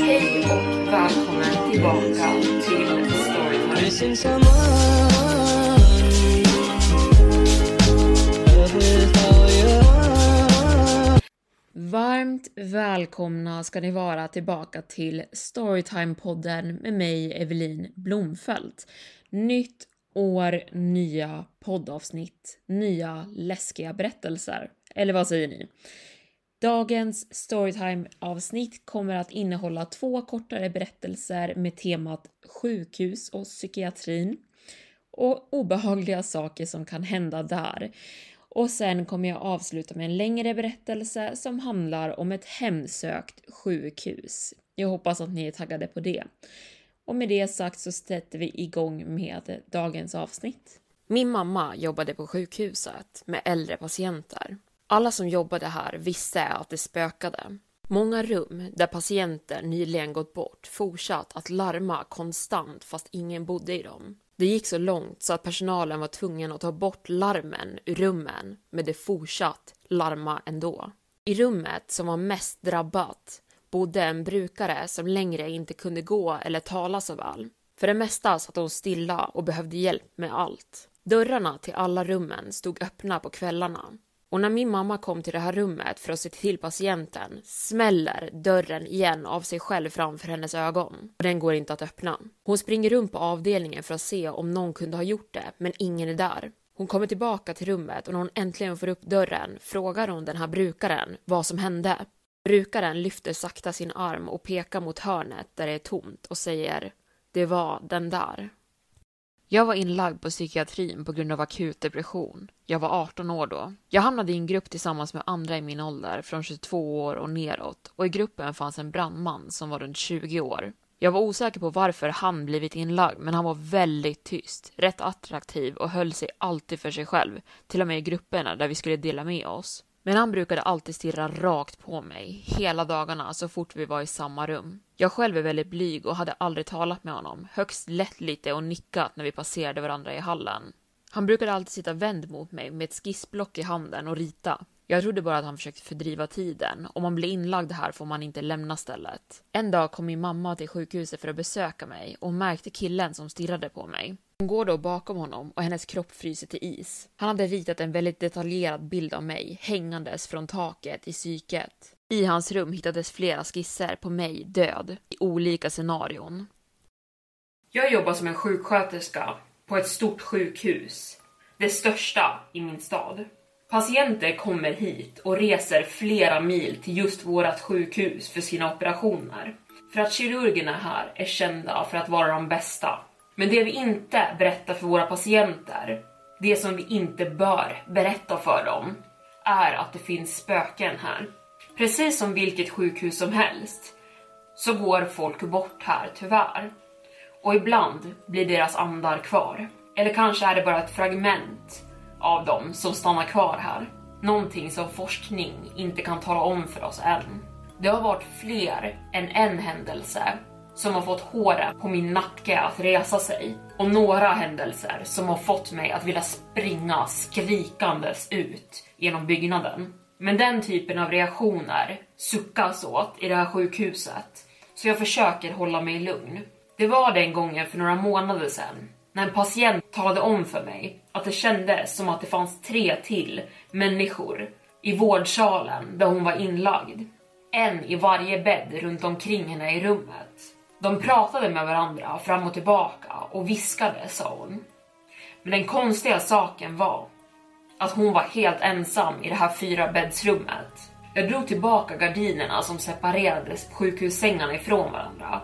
Hej och välkommen tillbaka till Storytime. Varmt välkomna ska ni vara tillbaka till Storytime-podden med mig, Evelin Blomfelt. Nytt år, nya poddavsnitt, nya läskiga berättelser. Eller vad säger ni? Dagens Storytime-avsnitt kommer att innehålla två kortare berättelser med temat sjukhus och psykiatrin och obehagliga saker som kan hända där. Och sen kommer jag avsluta med en längre berättelse som handlar om ett hemsökt sjukhus. Jag hoppas att ni är taggade på det. Och med det sagt så sätter vi igång med dagens avsnitt. Min mamma jobbade på sjukhuset med äldre patienter. Alla som jobbade här visste att det spökade. Många rum där patienter nyligen gått bort fortsatt att larma konstant fast ingen bodde i dem. Det gick så långt så att personalen var tvungen att ta bort larmen ur rummen, men det fortsatt larma ändå. I rummet som var mest drabbat bodde en brukare som längre inte kunde gå eller tala så väl. För det mesta satt hon stilla och behövde hjälp med allt. Dörrarna till alla rummen stod öppna på kvällarna. Och när min mamma kom till det här rummet för att se till patienten smäller dörren igen av sig själv framför hennes ögon. Och den går inte att öppna. Hon springer runt på avdelningen för att se om någon kunde ha gjort det, men ingen är där. Hon kommer tillbaka till rummet och när hon äntligen får upp dörren frågar hon den här brukaren vad som hände. Brukaren lyfter sakta sin arm och pekar mot hörnet där det är tomt och säger det var den där. Jag var inlagd på psykiatrin på grund av akut depression. Jag var 18 år då. Jag hamnade i en grupp tillsammans med andra i min ålder, från 22 år och neråt, och i gruppen fanns en brandman som var runt 20 år. Jag var osäker på varför han blivit inlagd, men han var väldigt tyst, rätt attraktiv och höll sig alltid för sig själv, till och med i grupperna där vi skulle dela med oss. Men han brukade alltid stirra rakt på mig, hela dagarna, så fort vi var i samma rum. Jag själv är väldigt blyg och hade aldrig talat med honom, högst lätt lite och nickat när vi passerade varandra i hallen. Han brukade alltid sitta vänd mot mig med ett skissblock i handen och rita. Jag trodde bara att han försökte fördriva tiden. Om man blir inlagd här får man inte lämna stället. En dag kom min mamma till sjukhuset för att besöka mig och märkte killen som stirrade på mig. Hon går då bakom honom och hennes kropp fryser till is. Han hade ritat en väldigt detaljerad bild av mig hängandes från taket i psyket. I hans rum hittades flera skisser på mig död i olika scenarion. Jag jobbar som en sjuksköterska på ett stort sjukhus. Det största i min stad. Patienter kommer hit och reser flera mil till just vårt sjukhus för sina operationer. För att kirurgerna här är kända för att vara de bästa. Men det vi inte berättar för våra patienter, det som vi inte bör berätta för dem, är att det finns spöken här. Precis som vilket sjukhus som helst så går folk bort här tyvärr. Och ibland blir deras andar kvar. Eller kanske är det bara ett fragment av dem som stannar kvar här. Någonting som forskning inte kan tala om för oss än. Det har varit fler än en händelse som har fått håren på min nacke att resa sig och några händelser som har fått mig att vilja springa skrikandes ut genom byggnaden. Men den typen av reaktioner suckas åt i det här sjukhuset så jag försöker hålla mig lugn. Det var den gången för några månader sedan när en patient talade om för mig att det kändes som att det fanns tre till människor i vårdsalen där hon var inlagd. En i varje bädd runt omkring henne i rummet. De pratade med varandra fram och tillbaka och viskade, sa hon. Men den konstiga saken var att hon var helt ensam i det här fyra bäddsrummet. Jag drog tillbaka gardinerna som separerade sjukhussängarna ifrån varandra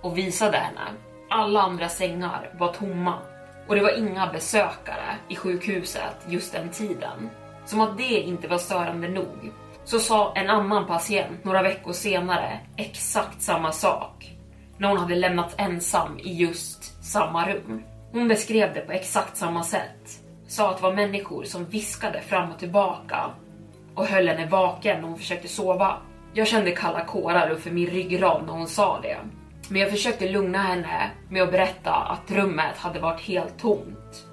och visade henne. Alla andra sängar var tomma och det var inga besökare i sjukhuset just den tiden. Som att det inte var störande nog så sa en annan patient några veckor senare exakt samma sak när hon hade lämnats ensam i just samma rum. Hon beskrev det på exakt samma sätt. Sa att det var människor som viskade fram och tillbaka och höll henne vaken när hon försökte sova. Jag kände kalla kårar för min ryggrad när hon sa det. Men jag försökte lugna henne med att berätta att rummet hade varit helt tomt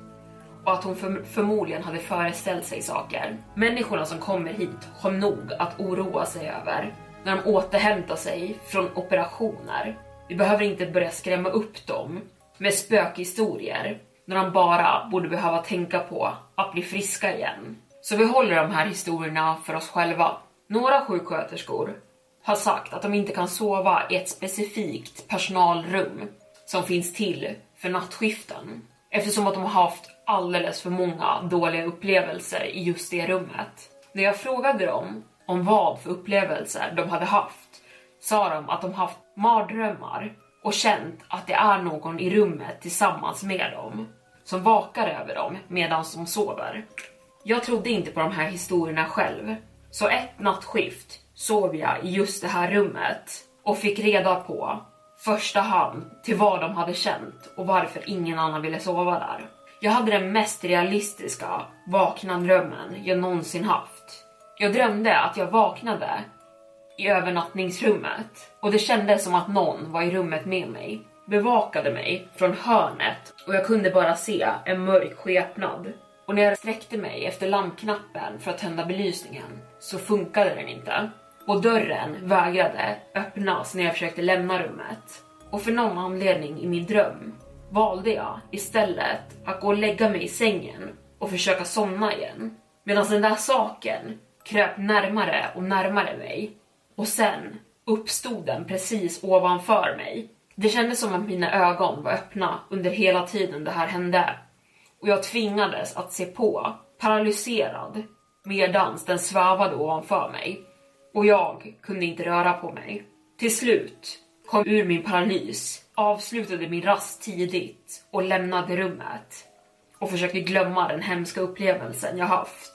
och att hon för förmodligen hade föreställt sig saker. Människorna som kommer hit har nog att oroa sig över när de återhämtar sig från operationer. Vi behöver inte börja skrämma upp dem med spökhistorier när de bara borde behöva tänka på att bli friska igen. Så vi håller de här historierna för oss själva. Några sjuksköterskor har sagt att de inte kan sova i ett specifikt personalrum som finns till för nattskiften eftersom att de har haft alldeles för många dåliga upplevelser i just det rummet. När jag frågade dem om vad för upplevelser de hade haft sa de att de haft mardrömmar och känt att det är någon i rummet tillsammans med dem som vakar över dem medan de sover. Jag trodde inte på de här historierna själv, så ett nattskift sov jag i just det här rummet och fick reda på första hand till vad de hade känt och varför ingen annan ville sova där. Jag hade den mest realistiska vakna drömmen jag någonsin haft. Jag drömde att jag vaknade i övernattningsrummet och det kändes som att någon var i rummet med mig, bevakade mig från hörnet och jag kunde bara se en mörk skepnad. Och när jag sträckte mig efter lampknappen för att tända belysningen så funkade den inte och dörren vägrade öppnas när jag försökte lämna rummet. Och för någon anledning i min dröm valde jag istället att gå och lägga mig i sängen och försöka somna igen. Medan den där saken kröp närmare och närmare mig. Och sen uppstod den precis ovanför mig. Det kändes som att mina ögon var öppna under hela tiden det här hände. Och jag tvingades att se på, paralyserad, medans den svävade ovanför mig. Och jag kunde inte röra på mig. Till slut kom ur min paralys, avslutade min rast tidigt och lämnade rummet. Och försökte glömma den hemska upplevelsen jag haft.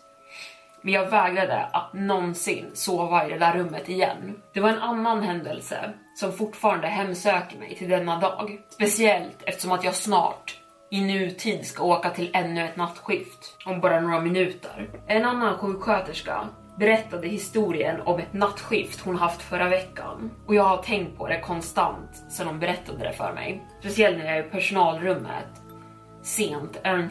Men jag vägrade att någonsin sova i det där rummet igen. Det var en annan händelse som fortfarande hemsöker mig till denna dag. Speciellt eftersom att jag snart i nutid ska åka till ännu ett nattskift om bara några minuter. En annan sjuksköterska berättade historien om ett nattskift hon haft förra veckan och jag har tänkt på det konstant sedan hon berättade det för mig. Speciellt när jag är i personalrummet sent en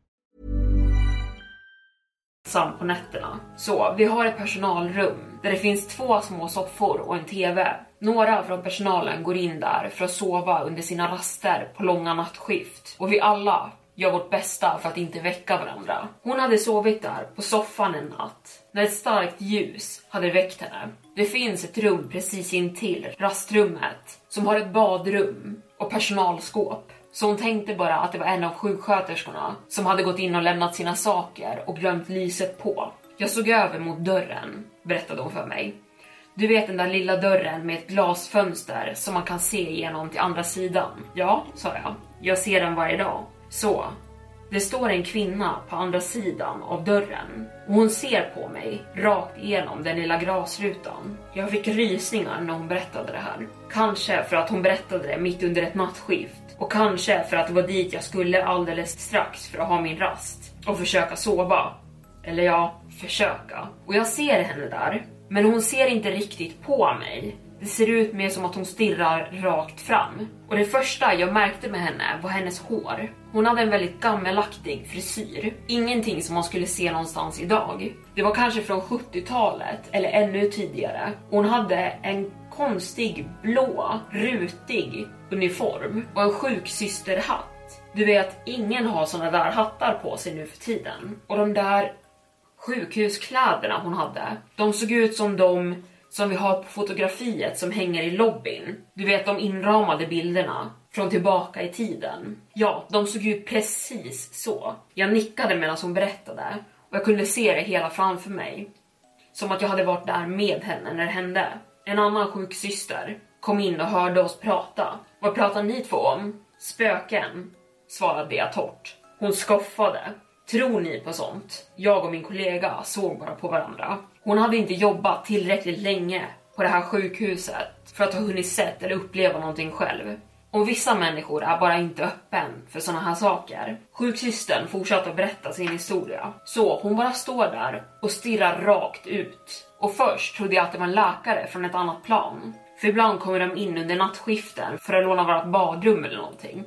Ensam på nätterna. Så vi har ett personalrum där det finns två små soffor och en TV. Några från personalen går in där för att sova under sina raster på långa nattskift. Och vi alla gör vårt bästa för att inte väcka varandra. Hon hade sovit där på soffan en natt när ett starkt ljus hade väckt henne. Det finns ett rum precis intill rastrummet som har ett badrum och personalskåp. Så hon tänkte bara att det var en av sjuksköterskorna som hade gått in och lämnat sina saker och glömt lyset på. Jag såg över mot dörren, berättade hon för mig. Du vet den där lilla dörren med ett glasfönster som man kan se igenom till andra sidan? Ja, sa jag. Jag ser den varje dag. Så, det står en kvinna på andra sidan av dörren och hon ser på mig rakt igenom den lilla glasrutan. Jag fick rysningar när hon berättade det här. Kanske för att hon berättade det mitt under ett nattskift och kanske för att det var dit jag skulle alldeles strax för att ha min rast och försöka sova. Eller ja, försöka. Och jag ser henne där, men hon ser inte riktigt på mig. Det ser ut mer som att hon stirrar rakt fram. Och det första jag märkte med henne var hennes hår. Hon hade en väldigt gammelaktig frisyr. Ingenting som man skulle se någonstans idag. Det var kanske från 70-talet eller ännu tidigare. Hon hade en konstig blå, rutig uniform och en sjuksysterhatt. Du vet, ingen har såna där hattar på sig nu för tiden. Och de där sjukhuskläderna hon hade, de såg ut som de som vi har på fotografiet som hänger i lobbyn. Du vet de inramade bilderna från tillbaka i tiden. Ja, de såg ju precis så. Jag nickade medan hon berättade och jag kunde se det hela framför mig. Som att jag hade varit där med henne när det hände. En annan sjuksyster kom in och hörde oss prata. Vad pratar ni två om? Spöken, svarade jag torrt. Hon skoffade. Tror ni på sånt? Jag och min kollega såg bara på varandra. Hon hade inte jobbat tillräckligt länge på det här sjukhuset för att ha hunnit sett eller uppleva någonting själv. Och vissa människor är bara inte öppen för såna här saker. Sjuksystern fortsatte att berätta sin historia. Så hon bara står där och stirrar rakt ut. Och först trodde jag att det var en läkare från ett annat plan. För ibland kommer de in under nattskiften för att låna vårt badrum eller någonting.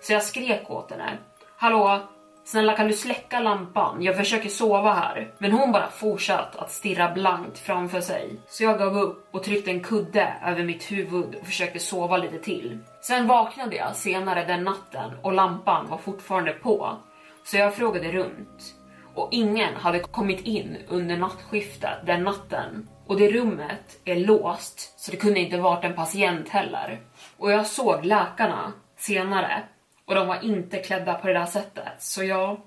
Så jag skrek åt henne. Hallå, Snälla kan du släcka lampan? Jag försöker sova här. Men hon bara fortsatte att stirra blankt framför sig. Så jag gav upp och tryckte en kudde över mitt huvud och försökte sova lite till. Sen vaknade jag senare den natten och lampan var fortfarande på. Så jag frågade runt. Och ingen hade kommit in under nattskiftet den natten. Och det rummet är låst så det kunde inte varit en patient heller. Och jag såg läkarna senare och de var inte klädda på det där sättet. Så jag,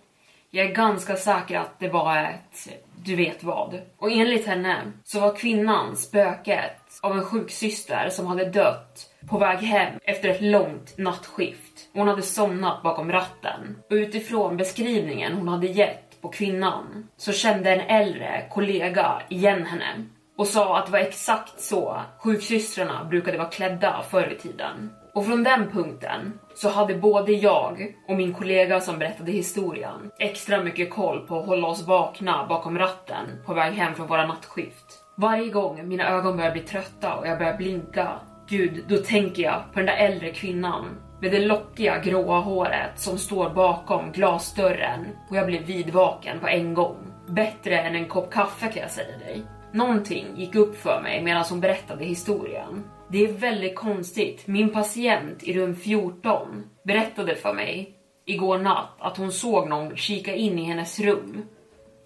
jag är ganska säker att det var ett du vet vad. Och enligt henne så var kvinnan spöket av en sjuksyster som hade dött på väg hem efter ett långt nattskift. Hon hade somnat bakom ratten. Och utifrån beskrivningen hon hade gett på kvinnan så kände en äldre kollega igen henne och sa att det var exakt så sjuksystrarna brukade vara klädda förr i tiden. Och från den punkten så hade både jag och min kollega som berättade historien extra mycket koll på att hålla oss vakna bakom ratten på väg hem från våra nattskift. Varje gång mina ögon börjar bli trötta och jag börjar blinka, gud, då tänker jag på den där äldre kvinnan med det lockiga gråa håret som står bakom glasdörren och jag blir vidvaken på en gång. Bättre än en kopp kaffe kan jag säga dig. Någonting gick upp för mig medan hon berättade historien. Det är väldigt konstigt. Min patient i rum 14 berättade för mig igår natt att hon såg någon kika in i hennes rum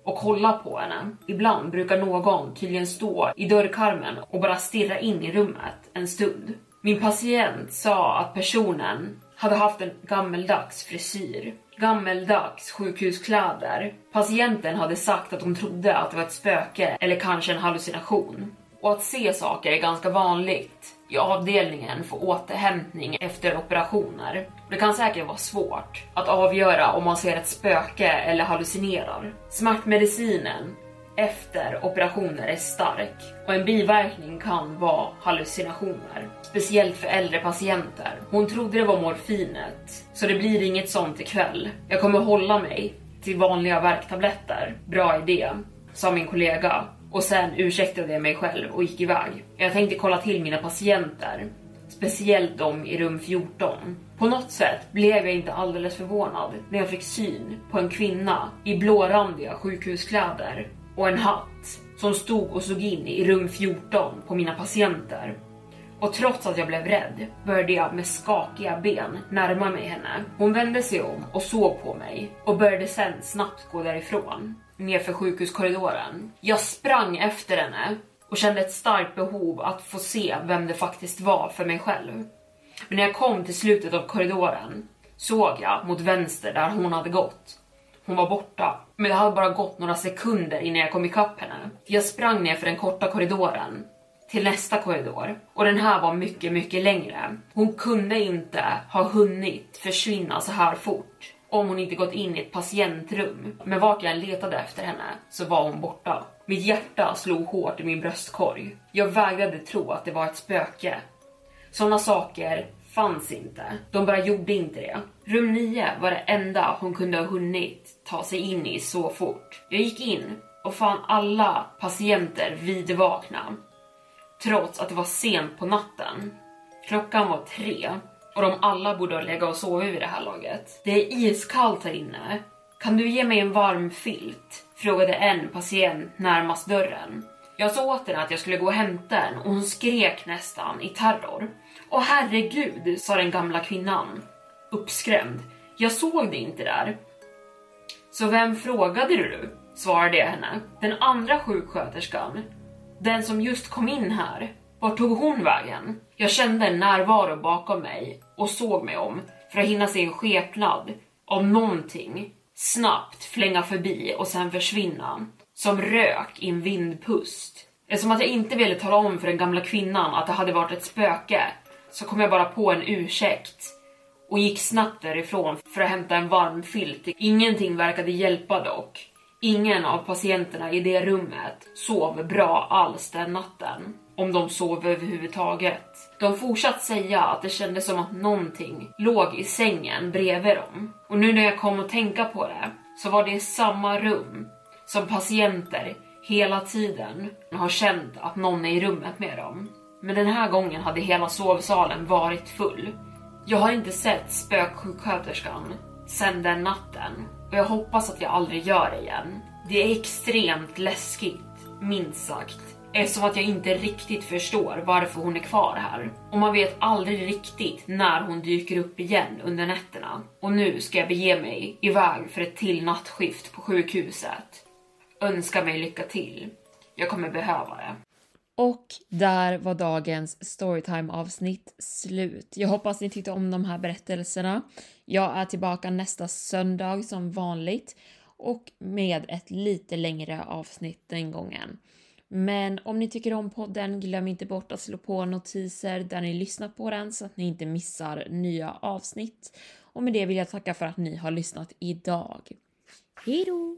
och kolla på henne. Ibland brukar någon tydligen stå i dörrkarmen och bara stirra in i rummet en stund. Min patient sa att personen hade haft en gammeldags frisyr, gammeldags sjukhuskläder. Patienten hade sagt att hon trodde att det var ett spöke eller kanske en hallucination. Och att se saker är ganska vanligt i avdelningen för återhämtning efter operationer. Det kan säkert vara svårt att avgöra om man ser ett spöke eller hallucinerar. Smärtmedicinen efter operationer är stark och en biverkning kan vara hallucinationer. Speciellt för äldre patienter. Hon trodde det var morfinet, så det blir inget sånt ikväll. Jag kommer hålla mig till vanliga värktabletter. Bra idé, sa min kollega och sen ursäktade jag mig själv och gick iväg. Jag tänkte kolla till mina patienter, speciellt de i rum 14. På något sätt blev jag inte alldeles förvånad när jag fick syn på en kvinna i blårandiga sjukhuskläder och en hatt som stod och såg in i rum 14 på mina patienter. Och trots att jag blev rädd började jag med skakiga ben närma mig henne. Hon vände sig om och såg på mig och började sen snabbt gå därifrån nerför sjukhuskorridoren. Jag sprang efter henne och kände ett starkt behov att få se vem det faktiskt var för mig själv. Men när jag kom till slutet av korridoren såg jag mot vänster där hon hade gått. Hon var borta, men det hade bara gått några sekunder innan jag kom ikapp henne. Jag sprang ner för den korta korridoren till nästa korridor och den här var mycket, mycket längre. Hon kunde inte ha hunnit försvinna så här fort om hon inte gått in i ett patientrum. Men vart jag än letade efter henne så var hon borta. Mitt hjärta slog hårt i min bröstkorg. Jag vägrade tro att det var ett spöke. Såna saker fanns inte. De bara gjorde inte det. Rum 9 var det enda hon kunde ha hunnit ta sig in i så fort. Jag gick in och fann alla patienter vidvakna. Trots att det var sent på natten. Klockan var tre och de alla borde ha legat och sovit vid det här laget. Det är iskallt här inne. Kan du ge mig en varm filt? Frågade en patient närmast dörren. Jag sa åt henne att jag skulle gå och hämta en och hon skrek nästan i terror. Åh herregud, sa den gamla kvinnan. Uppskrämd. Jag såg det inte där. Så vem frågade du? Svarade jag henne. Den andra sjuksköterskan. Den som just kom in här. Vart tog hon vägen? Jag kände en närvaro bakom mig och såg mig om för att hinna se en skepnad av någonting snabbt flänga förbi och sen försvinna. Som rök i en vindpust. Eftersom att jag inte ville tala om för den gamla kvinnan att det hade varit ett spöke så kom jag bara på en ursäkt och gick snabbt därifrån för att hämta en varm filt. Ingenting verkade hjälpa dock. Ingen av patienterna i det rummet sov bra alls den natten om de sov överhuvudtaget. De fortsatte säga att det kändes som att någonting låg i sängen bredvid dem. Och nu när jag kom att tänka på det så var det i samma rum som patienter hela tiden har känt att någon är i rummet med dem. Men den här gången hade hela sovsalen varit full. Jag har inte sett spöksjuksköterskan sedan den natten och jag hoppas att jag aldrig gör det igen. Det är extremt läskigt, minst sagt. Eftersom att jag inte riktigt förstår varför hon är kvar här. Och man vet aldrig riktigt när hon dyker upp igen under nätterna. Och nu ska jag bege mig iväg för ett till nattskift på sjukhuset. Önska mig lycka till. Jag kommer behöva det. Och där var dagens storytime avsnitt slut. Jag hoppas ni tyckte om de här berättelserna. Jag är tillbaka nästa söndag som vanligt och med ett lite längre avsnitt den gången. Men om ni tycker om podden, glöm inte bort att slå på notiser där ni lyssnar på den så att ni inte missar nya avsnitt. Och med det vill jag tacka för att ni har lyssnat idag. Hejdå!